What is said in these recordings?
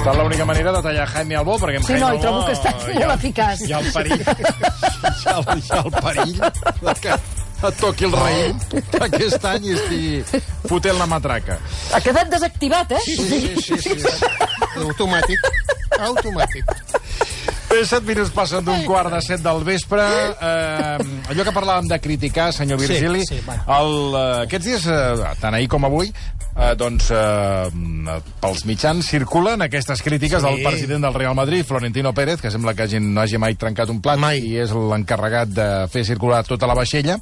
estat l'única manera de tallar Jaime Albó, perquè amb Sí, Jaime no, Albó trobo que estat hi molt ha- eficaç. Hi ha el perill, hi ha, el- hi ha el perill de que et toqui el rei aquest any i estigui fotent la matraca. Ha quedat desactivat, eh? Sí, sí, sí. sí. Automàtic. Automàtic. Bé, set minuts passen d'un quart de set del vespre. Eh, allò que parlàvem de criticar, senyor Sí, Virgili, sí, bueno. el, eh, aquests dies, eh, tant ahir com avui, eh, doncs, eh, pels mitjans circulen aquestes crítiques Sí. del president del Real Madrid, Florentino Pérez, que sembla que no hagi mai trencat un plat Mai. i és l'encarregat de fer circular tota la vaixella.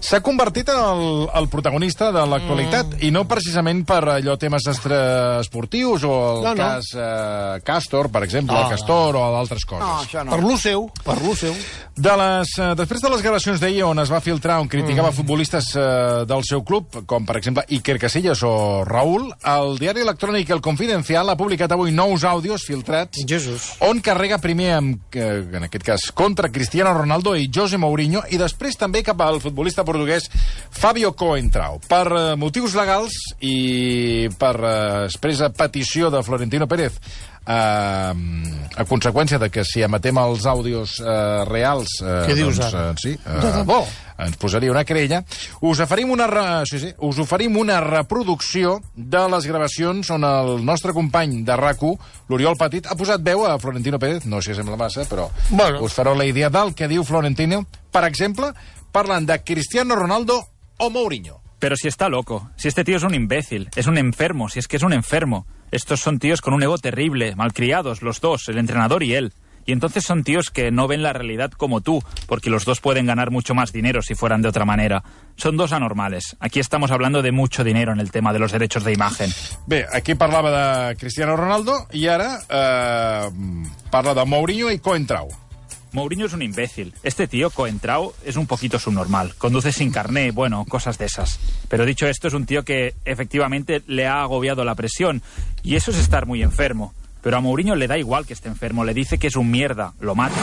S'ha convertit en el, el protagonista de l'actualitat Mm. i no precisament per allò temes esportius o el No, no. cas eh, Castor, per exemple, el Castor o d'altres coses. No, això no. Per lo seu, per lo seu. De les, eh, després de les gravacions d'ahir on es va filtrar on criticava futbolistes eh, del seu club, com per exemple Iker Casillas o Raúl, el diari electrònic El Confidencial ha publicat avui nous àudios filtrats Jesús. on carrega primer, amb, eh, en aquest cas, contra Cristiano Ronaldo i José Mourinho, i després també cap al futbolista portuguès Fabio Coentrao. Per eh, motius legals i per eh, expressa petició de Florentino Pérez, eh, a conseqüència de que si emetem els àudios eh, reals... Eh, Què dius doncs, ara? Eh, sí, eh, bo, ens posaria una querella. Us oferim una, re... sí, sí, us oferim una reproducció de les gravacions on el nostre company de rac l'Oriol Petit, ha posat veu a Florentino Pérez, no sé si sembla massa, però Bueno. us fareu la idea del que diu Florentino, per exemple, parlant de Cristiano Ronaldo o Mourinho. Pero si está loco, si este tío es un imbécil, es un enfermo, si es que es un enfermo. Estos son tíos con un ego terrible, malcriados, los dos, el entrenador y él. Y entonces son tíos que no ven la realidad como tú, porque los dos pueden ganar mucho más dinero si fueran de otra manera. Son dos anormales. Aquí estamos hablando de mucho dinero en el tema de los derechos de imagen. Bé, aquí parlava de Cristiano Ronaldo i ara eh, parla de Mourinho i. Mourinho es un imbécil. Este tío, Coentrao, es un poquito subnormal. Conduce sin carné, bueno, cosas de esas. Pero dicho esto, es un tío que efectivamente le ha agobiado la presión. Y eso es estar muy enfermo. Pero a Mourinho le da igual que esté enfermo. Le dice que es un mierda. Lo mata.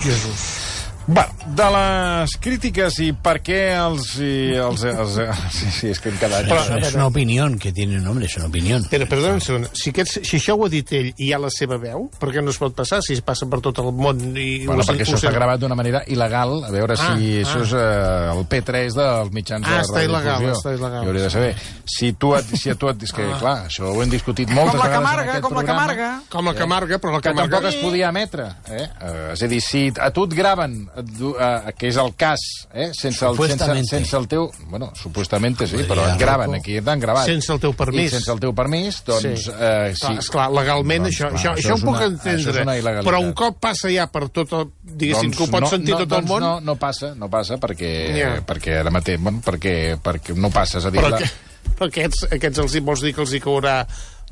Jesús. Bueno, de les crítiques i per què els... I els, els, sí, sí, és que hem quedat... Però- Es una opinión que tiene un hombre, es una opinión. Però, perdona un segon, si, aquest, si això ho ha dit ell i hi ha la seva veu, per què no es pot passar si es passa per tot el món i... Bueno, perquè això està gravat d'una manera il·legal, a veure Ah, si ah. això és eh, el P3 dels mitjans Ah, de està il·legal, radiodifusió. està il·legal. I hauria de saber. Si tu, et, si a tu et... És que, clar, això ho hem discutit moltes Com la vegades en Camarga, com la programa. Camarga. Com la Camarga, però la que Camarga... tampoc es podia emetre. Eh? Eh, és a dir, si a tu et graven, eh, que és el cas, eh? sense, el, sense, sense el teu... Bueno, supuestament sí, però et graven, aquí t'han gravat. Sense el teu permís. I sense el teu permís, doncs... Sí. Eh, sí. Clar, esclar, legalment Doncs, això, clar, això, això això, ho puc una- entendre, però un cop passa ja per tot el... Diguéssim, que ho pot no, sentir no, tot el doncs món... No, no passa, no passa, perquè, Ja. perquè ara mateix, bueno, perquè, perquè no passa, és a dir... Però, La... que, però aquests, aquests els hi vols dir que els hi caurà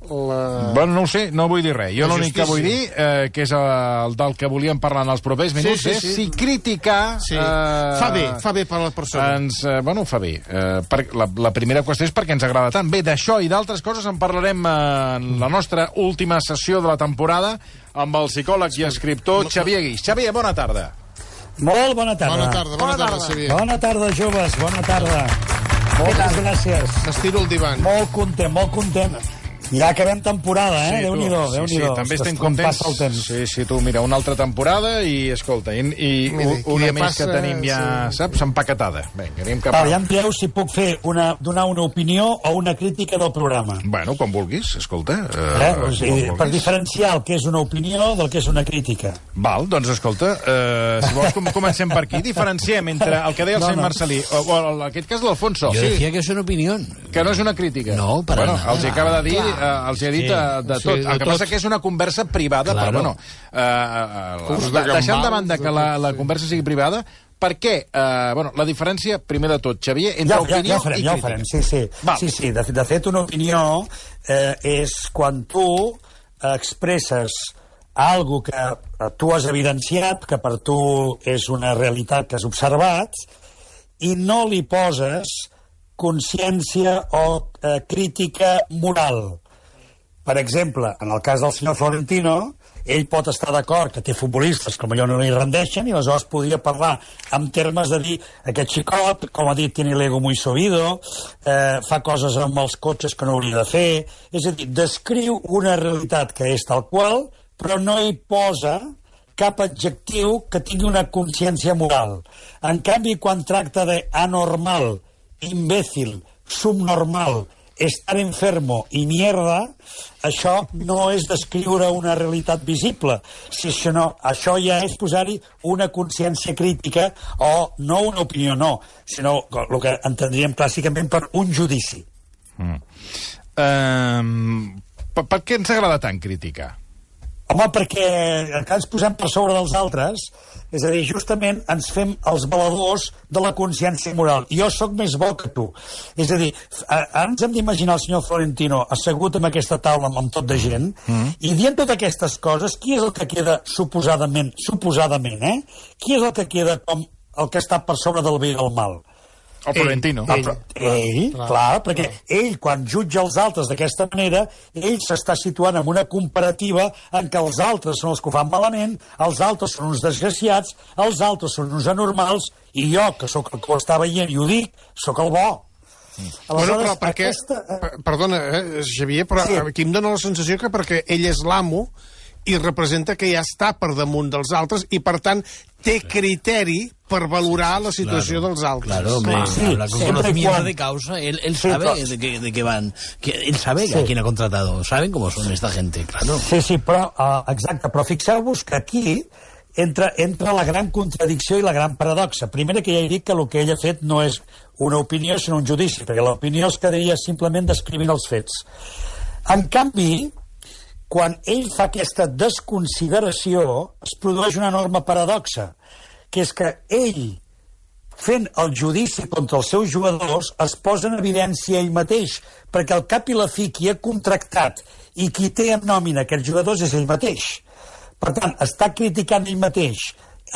la... Bueno, no ho sé, no vull dir res. Jo l'únic que vull dir, eh, que és el del que volíem parlar en els propers minuts, sí, és sí. si criticar... Sí. Eh, Fa bé, fa bé per a la persona. Ens, eh, bueno, fa bé. Eh, per, la, la primera qüestió és perquè ens agrada tant. Bé, d'això i d'altres coses en parlarem eh, en la nostra última sessió de la temporada amb el psicòleg i escriptor Xavier Guix. Xavier, bona tarda. Molt bona tarda. Bona tarda, bona tarda, Xavier. Bona tarda, joves, bona tarda. Moltes gràcies. M'estiro el divan. Molt content, molt content. Ja acabem temporada, eh? tu. Déu-n'hi-do, sí, déu nhi sí, do també estem contents. passa el temps. Sí, sí, tu, mira, una altra temporada i, escolta, i, i Mira, una més passa, que tenim ja, sí. saps, empaquetada. Vinga, anem cap Va, a... ja em direu si puc fer una, donar una opinió o una crítica del programa. Bueno, com vulguis, escolta. Eh? O sigui, per diferenciar el que és una opinió del que és una crítica. Val, doncs escolta, eh, si vols com, comencem per aquí. Diferenciem entre el que deia el No, senyor no. Marcelí, o, o en aquest cas l'Alfonso, Yo decía que es una opinión. que no és una crítica. No, para bueno, nada. Els acaba de dir, eh, els ha dit Sí, eh, de sí, tot. de el que tot. passa que és una conversa privada, Claro. però bueno, eh, eh, de de, deixant de banda que la, la sí. conversa sigui privada, per què? Eh, bueno, la diferència, primer de tot, Xavier, entre Ja, ja, opinió ja ho farem, i ja ho crítica. farem, sí, sí. Val. sí, sí. De, de fet, una opinió eh, és quan tu expresses algo que eh, tu has evidenciat, que per tu és una realitat que has observat, i no li poses consciència o eh, crítica moral. Per exemple, en el cas del senyor Florentino, ell pot estar d'acord que té futbolistes que millor no li rendeixen i aleshores podria parlar en termes de dir aquest xicot, com ha dit, tiene l'ego muy subido, eh, fa coses amb els cotxes que no hauria de fer, és a dir, descriu una realitat que és tal qual, però no hi posa cap adjectiu que tingui una consciència moral. En canvi, quan tracta de anormal, imbècil, subnormal, estar enfermo i mierda, això no és descriure una realitat visible, si això, no, això ja és posar-hi una consciència crítica o no una opinió, no, sinó el que entendríem clàssicament per un judici. Mm. Um, per, per què ens agrada tant criticar? Home, perquè que ens posem per sobre dels altres, és a dir, justament ens fem els baladors de la consciència moral. Jo sóc més bo que tu. És a dir, ara ens hem d'imaginar el senyor Florentino assegut amb aquesta taula amb tot de gent mm. i dient totes aquestes coses, qui és el que queda suposadament, suposadament, eh? Qui és el que queda com el que està per sobre del bé i del mal? El Florentino. Ell, ell, ell clar, clar, perquè ell, quan jutja els altres d'aquesta manera, ell s'està situant en una comparativa en què els altres són els que ho fan malament, els altres són uns desgraciats, els altres són uns anormals, i jo, que sóc el que ho està veient i ho dic, sóc el bo. bueno, però perquè... Aquesta... Perdona, eh, Xavier, però sí. aquí em dóna la sensació que perquè ell és l'amo i representa que ja està per damunt dels altres i, per tant, té criteri per valorar la situació claro, dels altres. Claro, hombre, sí, habla con conocimiento quan... de causa. Él, él sí, sabe de, qué, de qué van. Que, él sabe sí. a quién ha contratado. Saben cómo son esta gente, claro. Sí, sí, però, uh, exacte, però fixeu-vos que aquí entra, entra la gran contradicció i la gran paradoxa. Primera, que ja he dit que el que ell ha fet no és una opinió, sinó un judici, perquè l'opinió es quedaria simplement descrivint els fets. En canvi, quan ell fa aquesta desconsideració, es produeix una enorme paradoxa, que és que ell, fent el judici contra els seus jugadors, es posa en evidència ell mateix, perquè al cap i la fi qui ha contractat i qui té en nòmina aquests jugadors és ell mateix. Per tant, està criticant ell mateix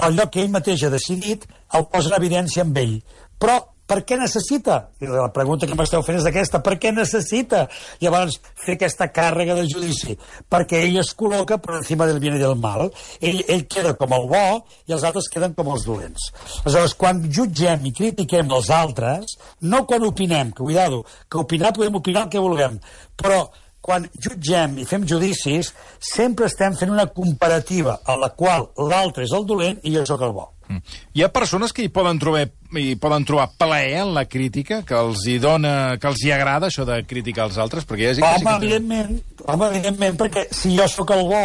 lloc que ell mateix ha decidit, el posa en evidència amb ell. Però per què necessita? La pregunta que m'esteu fent és aquesta. Per què necessita llavors fer aquesta càrrega de judici? Perquè ell es col·loca per encima del bien i del mal. Ell, ell queda com el bo i els altres queden com els dolents. Aleshores, quan jutgem i critiquem els altres, no quan opinem, que cuidado, que opinar podem opinar el que vulguem, però quan jutgem i fem judicis, sempre estem fent una comparativa a la qual l'altre és el dolent i jo sóc el bo. Mm. Hi ha persones que hi poden trobar, hi poden trobar plaer en la crítica, que els hi dona, que els hi agrada això de criticar els altres, perquè hi ha gent home, que sí que... evidentment, home, evidentment, perquè si jo sóc el bo,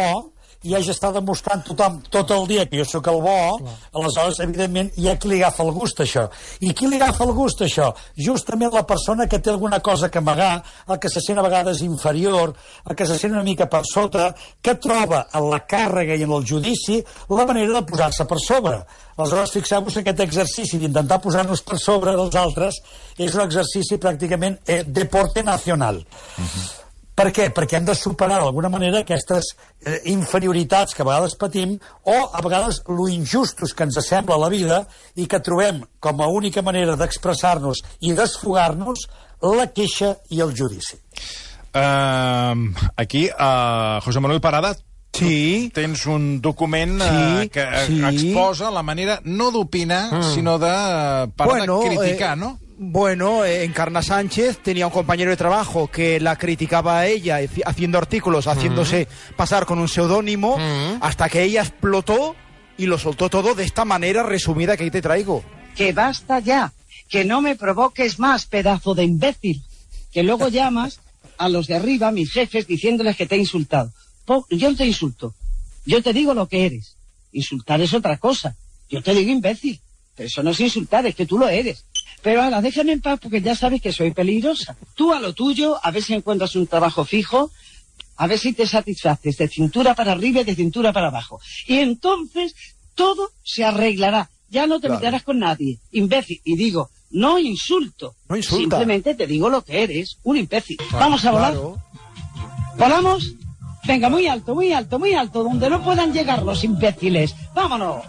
i hagi estat demostrant tothom tot el dia que jo sóc el bo, Clar. aleshores, evidentment, hi ha qui li agafa el gust, això. I qui li agafa el gust, això? Justament la persona que té alguna cosa que amagar, el que se sent a vegades inferior, el que se sent una mica per sota, que troba en la càrrega i en el judici la manera de posar-se per sobre. Aleshores, fixeu-vos que aquest exercici d'intentar posar-nos per sobre dels altres és un exercici pràcticament eh, deporte nacional. Uh -huh per què? Perquè hem de superar d'alguna manera aquestes eh, inferioritats que a vegades patim o a vegades lo injustos que ens sembla la vida i que trobem com a única manera d'expressar-nos i desfogar-nos la queixa i el judici. Uh, aquí, uh, José Manuel Parada, Sí. Tens un document sí, uh, que sí. exposa la manera no d'opinar, mm. sinó de, uh, bueno, de criticar, eh, no? Bueno, eh, Encarna Sánchez tenía un compañero de trabajo que la criticaba a ella haciendo artículos, haciéndose pasar con un seudónimo, hasta que ella explotó y lo soltó todo de esta manera resumida que ahí te traigo. Que basta ya, que no me provoques más, pedazo de imbécil. Que luego llamas a los de arriba, mis jefes, diciéndoles que te he insultado. Yo no te insulto, yo te digo lo que eres. Insultar es otra cosa. Yo te digo imbécil, pero eso no es insultar, es que tú lo eres. Pero ahora, déjame en paz porque ya sabes que soy peligrosa. Tú a lo tuyo, a ver si encuentras un trabajo fijo, a ver si te satisfaces de cintura para arriba y de cintura para abajo. Y entonces todo se arreglará. Ya no te claro. meterás con nadie, imbécil. Y digo, no insulto. No insulta. Simplemente te digo lo que eres, un imbécil. Claro, Vamos a volar. Claro. ¿Volamos? Venga, muy alto, muy alto, muy alto, donde no puedan llegar los imbéciles. ¡Vámonos!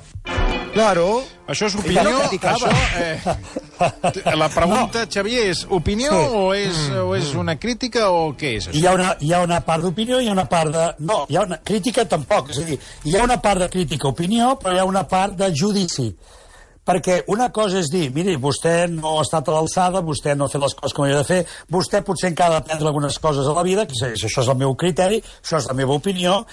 Claro. Això és opinió? Això, eh, la pregunta, no. Xavier, és opinió Sí. o, és, o és una crítica o què és Hi això? ha, una, hi ha una part d'opinió i hi una part de... No, hi ha una crítica tampoc. És a dir, hi ha una part de crítica-opinió, però hi ha una part de judici. Perquè una cosa és dir, miri, vostè no ha estat a l'alçada, vostè no ha fet les coses com havia de fer, vostè potser encara ha d'aprendre algunes coses a la vida, que és- això és el meu criteri, això és la meva opinió,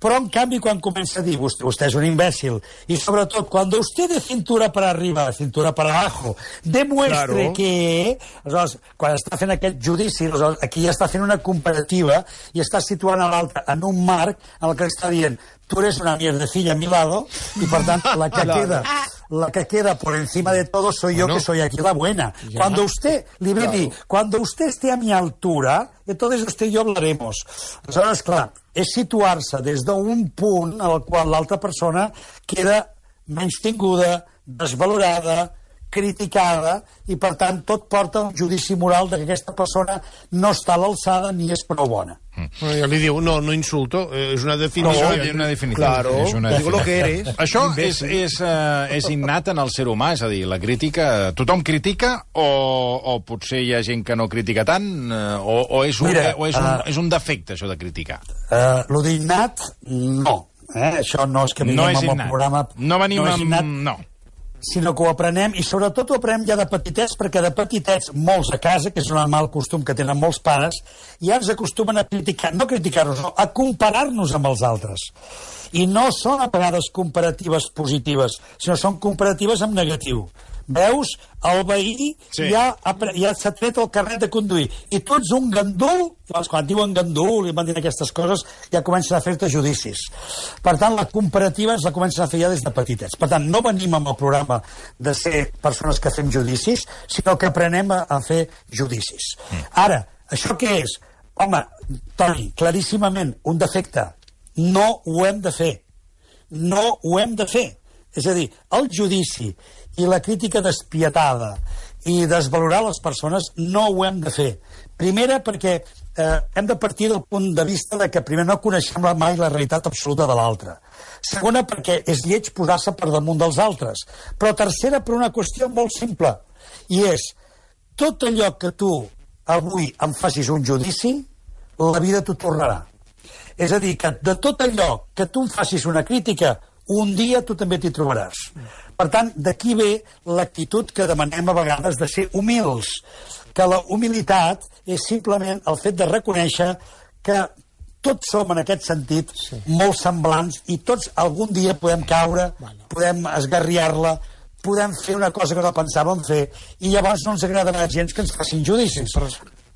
però en canvi quan comença a dir vostè, vostè és un imbècil y sobretot quan usted de cintura para arriba, cintura para abajo, demuestre Claro. que aleshores, quan està fent aquest judici aquí ja està fent una comparativa i està situant a l'altre en un marc en el que està dient tu eres una mierdecilla a mi lado y por tanto la que queda la que queda por encima de todo soy yo Bueno. que soy aquí la buena. Cuando usted, li ve a dir, cuando usted esté a mi altura, entonces usted y yo hablaremos. Aleshores, clar, és situar-se des d'un punt el qual l'altra persona queda menystinguda, desvalorada, criticada, i per tant tot porta a un judici moral de que aquesta persona no està a l'alçada ni és prou bona. Bueno, ja li diu, no, no insulto, eh, és una definició. No, és una definició. Claro, és una digo lo definició. que eres. Això és, és, uh, és innat en el ser humà, és a dir, la crítica... Tothom critica o, o potser hi ha gent que no critica tant uh, o, o, és un, Mira, o és, un, eh, és un defecte, això de criticar? Uh, lo d'innat, no. Eh? Això no és que vinguem No és amb el innat. programa... No venim és amb... innat, No. Sinó que ho aprenem, i sobretot ho aprenem ja de petitets, perquè de petitets, molts a casa, que és un mal costum que tenen molts pares, ja ens acostumen a criticar, no criticar-nos, no, a comparar-nos amb els altres. I no són a vegades comparatives positives, sinó són comparatives amb negatiu. Veus, el veí Sí. ja, ha, ja s'ha tret el carnet de conduir, i tu ets un gandul, llavors quan diuen gandul i van dir aquestes coses, ja comencen a fer-te judicis. Per tant, la comparativa ens la comencen a fer ja des de petitets. Per tant, no venim amb el programa de ser persones que fem judicis, sinó que aprenem a, a fer judicis. Ara, això què és? Home, Toni, claríssimament, un defecte. No ho hem de fer. No ho hem de fer. És a dir, el judici i la crítica despietada i desvalorar les persones no ho hem de fer. Primera, perquè eh, hem de partir del punt de vista de que primer no coneixem mai la realitat absoluta de l'altre. Segona, perquè és lleig posar-se per damunt dels altres. Però tercera, per una qüestió molt simple, i és tot allò que tu avui em facis un judici, la vida t'ho tornarà. És a dir, que de tot allò que tu em facis una crítica, un dia tu també t'hi trobaràs. Per tant, d'aquí ve l'actitud que demanem a vegades de ser humils, que la humilitat és simplement el fet de reconèixer que tots som en aquest sentit sí. molt semblants i tots algun dia podem caure, bueno. podem esgarriar-la, podem fer una cosa que no pensàvem fer i llavors no ens agradarà gens que ens facin judicis. Però,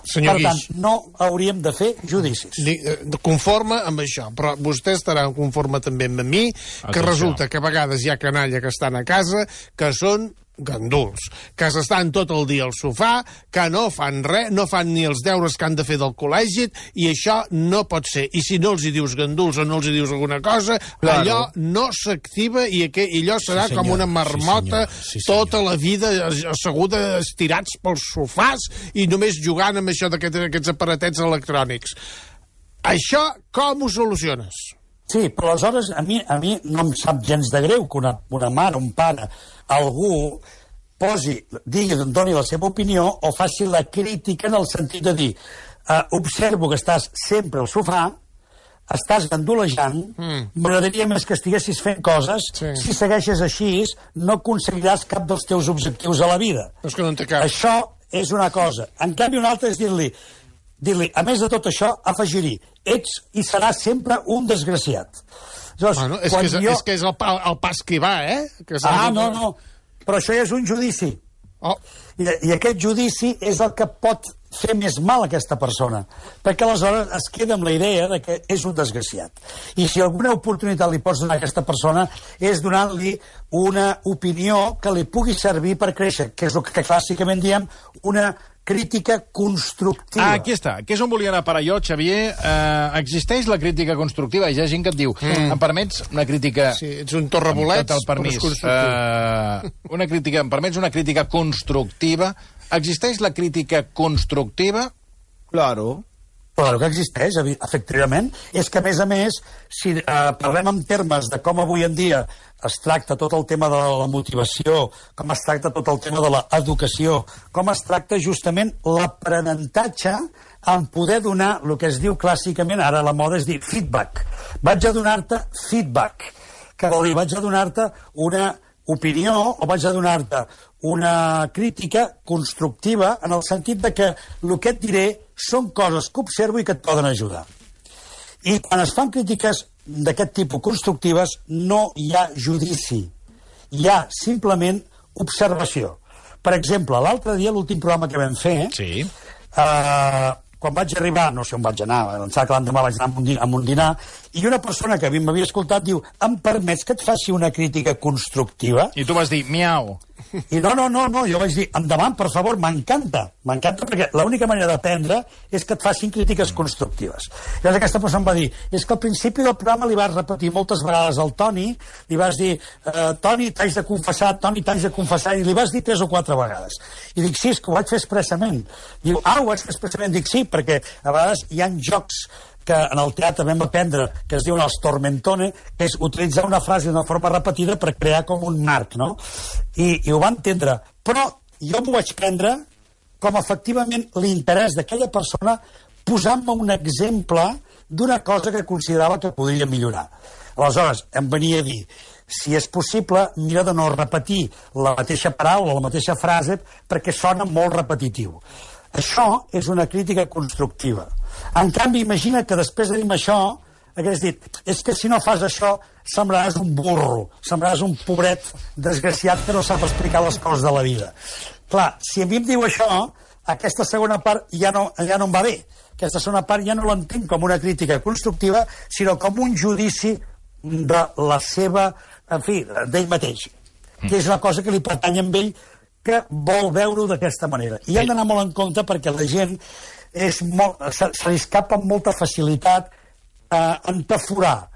senyor per tant, Guix, no hauríem de fer judicis. Di- eh, conforme amb això, però vostè estarà conforme també amb mi, que Atenció. resulta que a vegades hi ha canalla que estan a casa que són ganduls, que s'estan tot el dia al sofà, que no fan res, no fan ni els deures que han de fer del col·legi, i això no pot ser. I si no els hi dius ganduls o no els hi dius alguna cosa, Claro. allò no s'activa i, aqu i allò serà Sí, com una Sí, marmota senyor. Sí, senyor. tota la vida asseguda, estirats pels sofàs i només jugant amb això d'aquest- d'aquests aparatets electrònics. Això com ho soluciones? Sí, però aleshores a mi, a mi no em sap gens de greu que una, una mare, un pare, algú posi, digui, doni la seva opinió o faci la crítica en el sentit de dir uh, observo que estàs sempre al sofà, estàs gandolejant, m'agradaria més que estiguessis fent coses, Sí. si segueixes així no aconseguiràs cap dels teus objectius a la vida. És que no en té cap. Això és una cosa. En canvi, una altra és dir-li, dir-li, a més de tot això, afegir-hi, ets i seràs sempre un desgraciat. Aleshores, Bueno, és, quan que és, jo... és que és el, pa, el pas que va, eh? Que Ah, no, no, però això ja és un judici. Oh, I, I aquest judici és el que pot fer més mal a aquesta persona, perquè aleshores es queda amb la idea de que és un desgraciat. I si alguna oportunitat li pots donar a aquesta persona és donant-li una opinió que li pugui servir per créixer, que és el que clàssicament diem una crítica constructiva. Ah, aquí està. Que és on volia anar a parar jo, Xavier. Uh, existeix la crítica constructiva. Hi ha gent que et diu, mm. em permets una crítica... sí, ets un torrebolets, Amb tot el permís. però és constructiu. Uh, una crítica, em permets una crítica constructiva. Existeix la crítica constructiva? Claro. Claro que existeix, efectivament. És que, a més a més, si eh, parlem en termes de com avui en dia es tracta tot el tema de la motivació, com es tracta tot el tema de l'educació, com es tracta justament l'aprenentatge en poder donar el que es diu clàssicament, ara la moda és dir feedback. Vaig a donar-te feedback, que vol dir, vaig a donar-te una opinió o vaig a donar-te una crítica constructiva en el sentit de que el que et diré són coses que observo i que et poden ajudar. I quan es fan crítiques d'aquest tipus constructives no hi ha judici, hi ha simplement observació. Per exemple, l'altre dia, l'últim programa que vam fer, Sí. eh, quan vaig arribar, no sé on vaig anar, em sembla que l'endemà vaig anar a un, dinar, a un dinar, i una persona que a mi m'havia escoltat diu em permets que et faci una crítica constructiva? I tu vas dir, miau. I no, no, no, no, jo vaig dir, endavant, per favor, m'encanta, m'encanta perquè l'única manera d'aprendre és que et facin crítiques constructives. Llavors aquesta persona em va dir, és que al principi del programa li vas repetir moltes vegades al Toni, li vas dir, eh, Toni, t'haig de confessar, Toni, t'haig de confessar, i li vas dir tres o quatre vegades. I dic, sí, és que ho vaig fer expressament. Diu, ah, ho vaig fer expressament? Dic, sí, perquè a vegades hi ha jocs que en el teatre vam aprendre, que es diuen els tormentone, que és utilitzar una frase d'una forma repetida per crear com un marc, no? I, i ho va entendre. Però jo m'ho vaig prendre com efectivament l'interès d'aquella persona posant-me un exemple d'una cosa que considerava que podria millorar. Aleshores, em venia a dir, si és possible, mira de no repetir la mateixa paraula, la mateixa frase, perquè sona molt repetitiu. Això és una crítica constructiva. En canvi, imagina que després de dir-me això, hagués dit, és que si no fas això, semblaràs un burro, semblaràs un pobret desgraciat que no sap explicar les coses de la vida. Clar, si a mi em diu això, aquesta segona part ja no, ja no em va bé. Aquesta segona part ja no l'entenc com una crítica constructiva, sinó com un judici de la seva, en fi, d'ell mateix. Que és una cosa que li pertany a ell que vol veure-ho d'aquesta manera. I hem d'anar molt en compte perquè la gent és molt, se, se li escapa amb molta facilitat eh, entaforar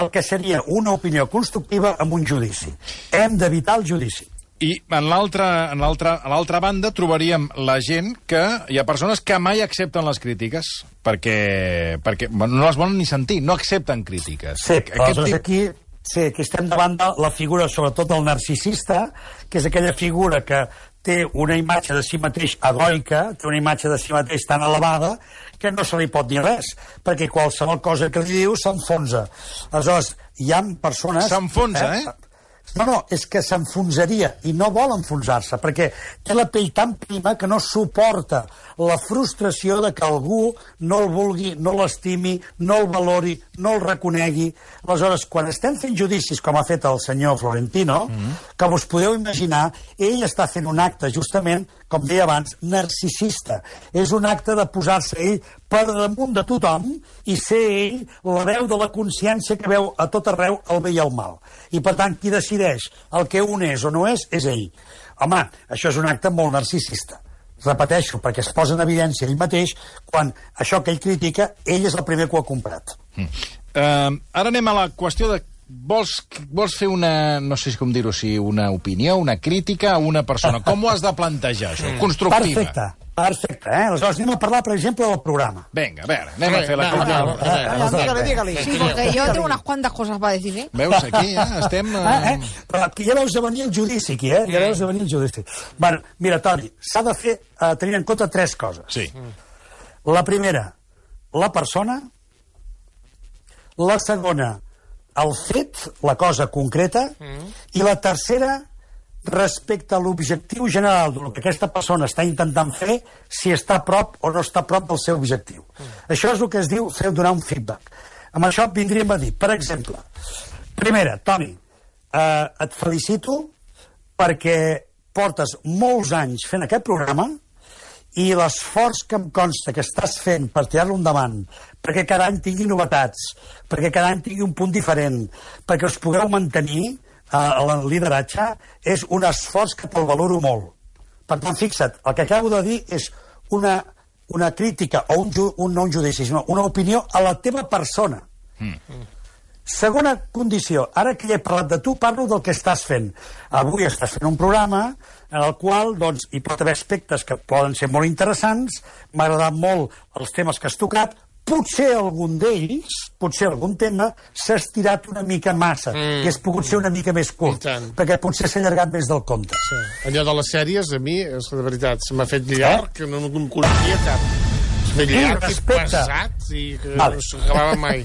el que seria una opinió constructiva amb un judici. Hem d'evitar el judici. I en l'altra en l'altra a l'altra banda trobaríem la gent que hi ha persones que mai accepten les crítiques perquè, perquè no les volen ni sentir, no accepten crítiques. Sí, Aquest aleshores aquí, sí, aquí estem davant de la figura, sobretot del narcisista, que és aquella figura que té una imatge de si mateix egoica, té una imatge de si mateix tan elevada, que no se li pot dir res, perquè qualsevol cosa que li diu s'enfonsa. Aleshores, hi ha persones... S'enfonsa, eh? No, no, és que s'enfonsaria i no vol enfonsar-se, perquè té la pell tan prima que no suporta la frustració de que algú no el vulgui, no l'estimi, no el valori, no el reconegui. Aleshores, quan estem fent judicis, com ha fet el senyor Florentino, mm -hmm. Que us podeu imaginar, ell està fent un acte, justament, com deia abans, narcisista. És un acte de posar-se ell per damunt de tothom i ser ell la veu de la consciència que veu a tot arreu el bé i el mal. I, per tant, qui decideix el que un és o no és, és ell. Home, això és un acte molt narcisista. Repeteixo, perquè es posa en evidència ell mateix quan això que ell critica, ell és el primer que ho ha comprat. Uh, ara anem a la qüestió de vols, vols fer una, no sé com dir-ho, si una opinió, una crítica a una persona. Com ho has de plantejar, això? Constructiva. Perfecte, perfecte. Eh? Aleshores, anem a parlar, per exemple, del programa. Vinga, a veure, anem a fer la crítica. Dígale, dígale. Sí, porque yo tengo unas cuantas cosas para decir, ¿eh? Veus, aquí ja estem... Ah, Eh... eh? Però aquí ja veus de venir el judici, aquí, eh? Ja veus de venir el judici. Bueno, mira, Toni, s'ha de fer, eh, tenint en compte tres coses. Sí. La primera, la persona. La segona, el fet, la cosa concreta. I la tercera, respecte a l'objectiu general del que aquesta persona està intentant fer, si està a prop o no està a prop del seu objectiu. Això és el que es diu fer donar un feedback. Amb això vindríem a dir, per exemple, primera, Toni, eh, et felicito perquè portes molts anys fent aquest programa i l'esforç que em consta que estàs fent per tirar-lo endavant, perquè cada any tingui novetats, perquè cada any tingui un punt diferent, perquè us pugueu mantenir eh, el lideratge, és un esforç que te'l valoro molt. Per tant, fixa't, el que acabo de dir és una, una crítica, o un, un no un judici, sinó una opinió a la teva persona. Segona condició, ara que ja he parlat de tu, parlo del que estàs fent. Avui estàs fent un programa en el qual doncs, hi pot haver aspectes que poden ser molt interessants, m'ha agradat molt els temes que has tocat, potser algun d'ells, potser algun tema, s'ha estirat una mica massa, mm. i és pogut ser una mica més curt, perquè potser s'ha allargat més del compte. Sí. Allò de les sèries, a mi, és la veritat, se m'ha fet llarg, que no, no em coneixia cap. Fet llarg i pesat, i que vale. no s'acabava mai.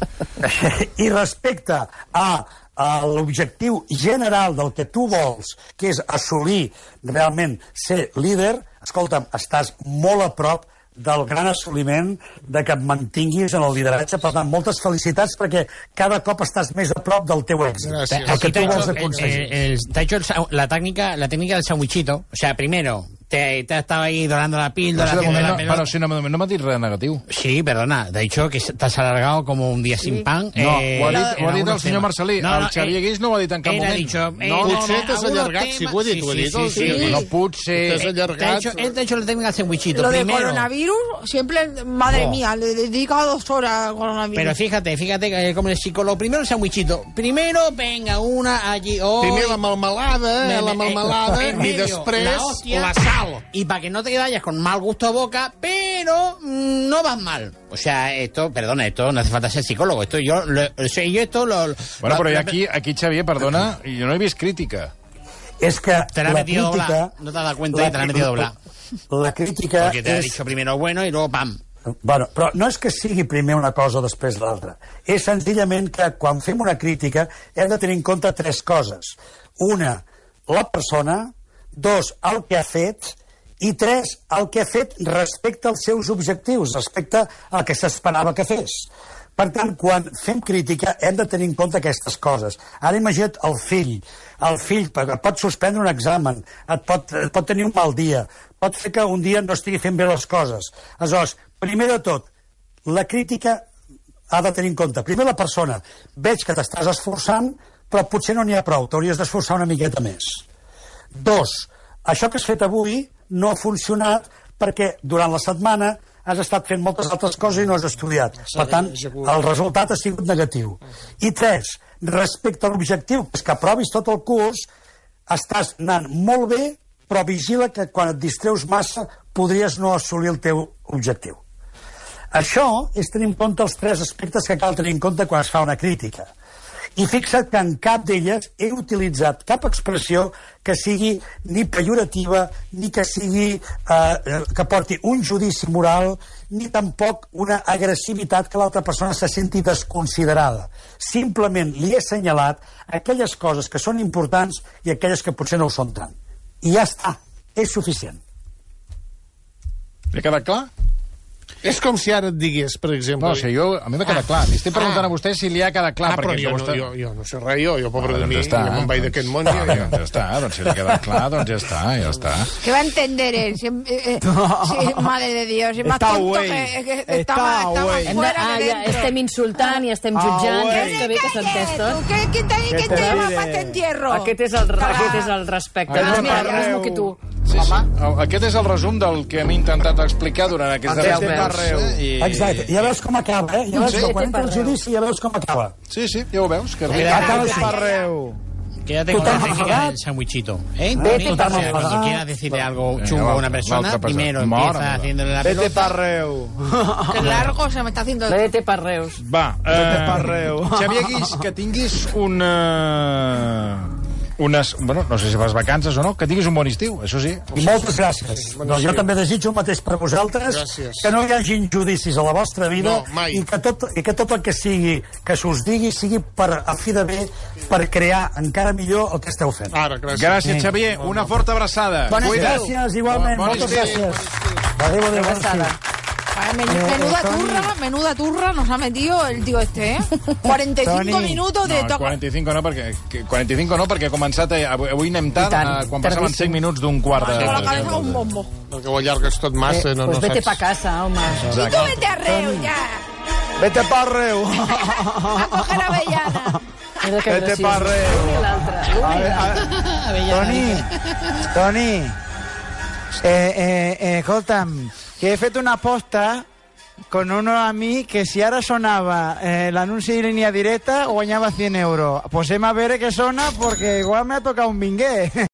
I respecte a a l'objectiu general del que tu vols, que és assolir realment ser líder, escolta'm, estàs molt a prop del gran assoliment de que et mantinguis en el lideratge. Per tant, moltes felicitats perquè cada cop estàs més a prop del teu èxit. Gràcies. El que tu vols aconseguir. Eh, eh, hecho la técnica, la técnica del sandwichito. O sea, primero, te, te estaba ahí dorando la píldora. Pero, si no, pero si no, me- no m'ha dit res negatiu. Sí, perdona. De hecho, que te has alargado como un día sin pan. No, eh, ho ha dit, ho ha dit el algunos senyor temas. Marcelí. el Xavier Guix no ho ha dit en cap moment. dicho, no, eh, no, potser no, t'has allargat, sí, ho he dit, ho he dit, Sí, sí, sí, sí. no potser... T'has allargat. hecho, él te ha hecho la técnica del sandwichito. Lo de primero. coronavirus, siempre, madre Oh. mía, le he dedicado dos horas al coronavirus. Pero fíjate, fíjate que como el psicólogo, primero el sandwichito. Primero, venga, una allí. hoy. Primer la melmelada, Me- eh, la me- melmelada, en i després la hostia. La sal. Y para que no te vayas con mal gusto a boca, pero mm, no vas mal. O sea, esto, perdona, esto no hace falta ser psicólogo. Esto yo, lo, o sea, yo esto lo... Bueno, lo- però lo- aquí, aquí, Xavier, perdona, jo no he vist crítica. És que Te la ha la metido crítica... doblar. No te has dado cuenta y te la ha metido doblar. La crítica Porque te ha és... dicho primero bueno y luego pam. Bueno, però no és que sigui primer una cosa o després l'altra. És senzillament que quan fem una crítica hem de tenir en compte tres coses. Una, la persona. Dos, el que ha fet. I tres, el que ha fet respecte als seus objectius, respecte al que s'esperava que fes. Per tant, quan fem crítica hem de tenir en compte aquestes coses. Ara imagina't el fill. El fill pot suspendre un examen, et pot, et pot tenir un mal dia, pot fer que un dia no estigui fent bé les coses. Aleshores, primer de tot, la crítica ha de tenir en compte. Primer la persona. Veig que t'estàs esforçant, però potser no n'hi ha prou. T'hauries d'esforçar una miqueta més. Dos, això que has fet avui no ha funcionat perquè durant la setmana has estat fent moltes altres coses i no has estudiat. Per tant, el resultat ha sigut negatiu. I tres, respecte a l'objectiu, que és que aprovis tot el curs, estàs anant molt bé, però vigila que quan et distreus massa podries no assolir el teu objectiu. Això és tenir en compte els tres aspectes que cal tenir en compte quan es fa una crítica. I fixa't que en cap d'elles he utilitzat cap expressió que sigui ni pejorativa, ni que sigui eh, que porti un judici moral, ni tampoc una agressivitat que l'altra persona se senti desconsiderada. Simplement li he assenyalat aquelles coses que són importants i aquelles que potser no ho són tant. I ja està, és suficient. Ha quedat clar? És com si ara et digués, per exemple... No, o sigui, jo, a mi m'ha quedat clar. Li estic preguntant Ah. a vostè si li ha quedat clar. ah, però perquè jo, vostè... no, jo, jo no sé res, jo, jo pobre Ah, de doncs mi, ja està. jo me'n vaig d'aquest món. Ah, Ja, doncs ja està, doncs si li ha quedat clar, doncs ja està, ja està. ¿Qué va a entender él? Si, eh, eh, si- madre de Dios, es más Está tonto güey. que, que está, Está más, de, fuera ah, que ja, dentro. estem insultant i estem Ah, jutjant, güey. que, que bé que s'ha entès ¿Tú tot. qué, ¿Quién te, quién te te llama pide? para este entierro? Aquest és el, Cagar. aquest és el respecte. Aquest Doncs és mira, el jo mismo parreu. que tu. Sí, sí. Aquest és el resum del que hem intentat explicar durant aquests Aquest darrers eh, I... Exacte, ja veus com acaba, eh? Ja veus Sí. que quan entra el judici ja veus com acaba. Sí, sí, ja ho veus. Que... Mira, Acaba Vete parreu. Quédate con la Total técnica enfadado. del sandwichito. ¿eh? Vete O sea, cuando quieras decirle algo chungo a una persona, persona. primero Mora, empieza mora. haciéndole la Vete pelota. parreu. Qué largo se me está haciendo. Vete per Reus. Va, Vete parreu. Xavier Guix, que tinguis una... Unes, bueno, no sé si fas vacances o no, que tinguis un bon estiu, això sí. I moltes gràcies. Doncs jo també desitjo el mateix per vosaltres, Gràcies. que no hi hagi injudicis a la vostra vida No, mai. i que tot, i que tot el que sigui que s'us digui sigui per, a fi de bé per crear encara millor el que esteu fent. Ara, gràcies. Gràcies, Xavier. Una forta abraçada. Bon estiu. Cuida't. Gràcies, igualment. Bon moltes estiu. gràcies. Adéu, adéu. bon estiu. Men- menuda turra, menuda turra nos ha metido el tío este, ¿eh? 45 Toni. minutos de No, toca. 45 no, perquè, que- 45 no, perquè ha començat... eh, Avui, avui anem tard, I tant, eh, quan passaven tardíssim. 5 minuts d'un quart de... Con la cabeza un bombo. Perquè ho allargues tot massa, Eh, no, pues no vete saps. pa casa, home. Y tú vete a ya. Vete parreu. A coger avellana. Que Vete pa Reus. L'un i l'altre. i Toni, Toni, eh, eh, eh, escolta'm, que he fet una aposta con uno a mí que si ara sonava eh, l'anunci de línia directa guanyava 100 euros. Pues hem a veure què sona perquè igual me ha tocat un vinguer.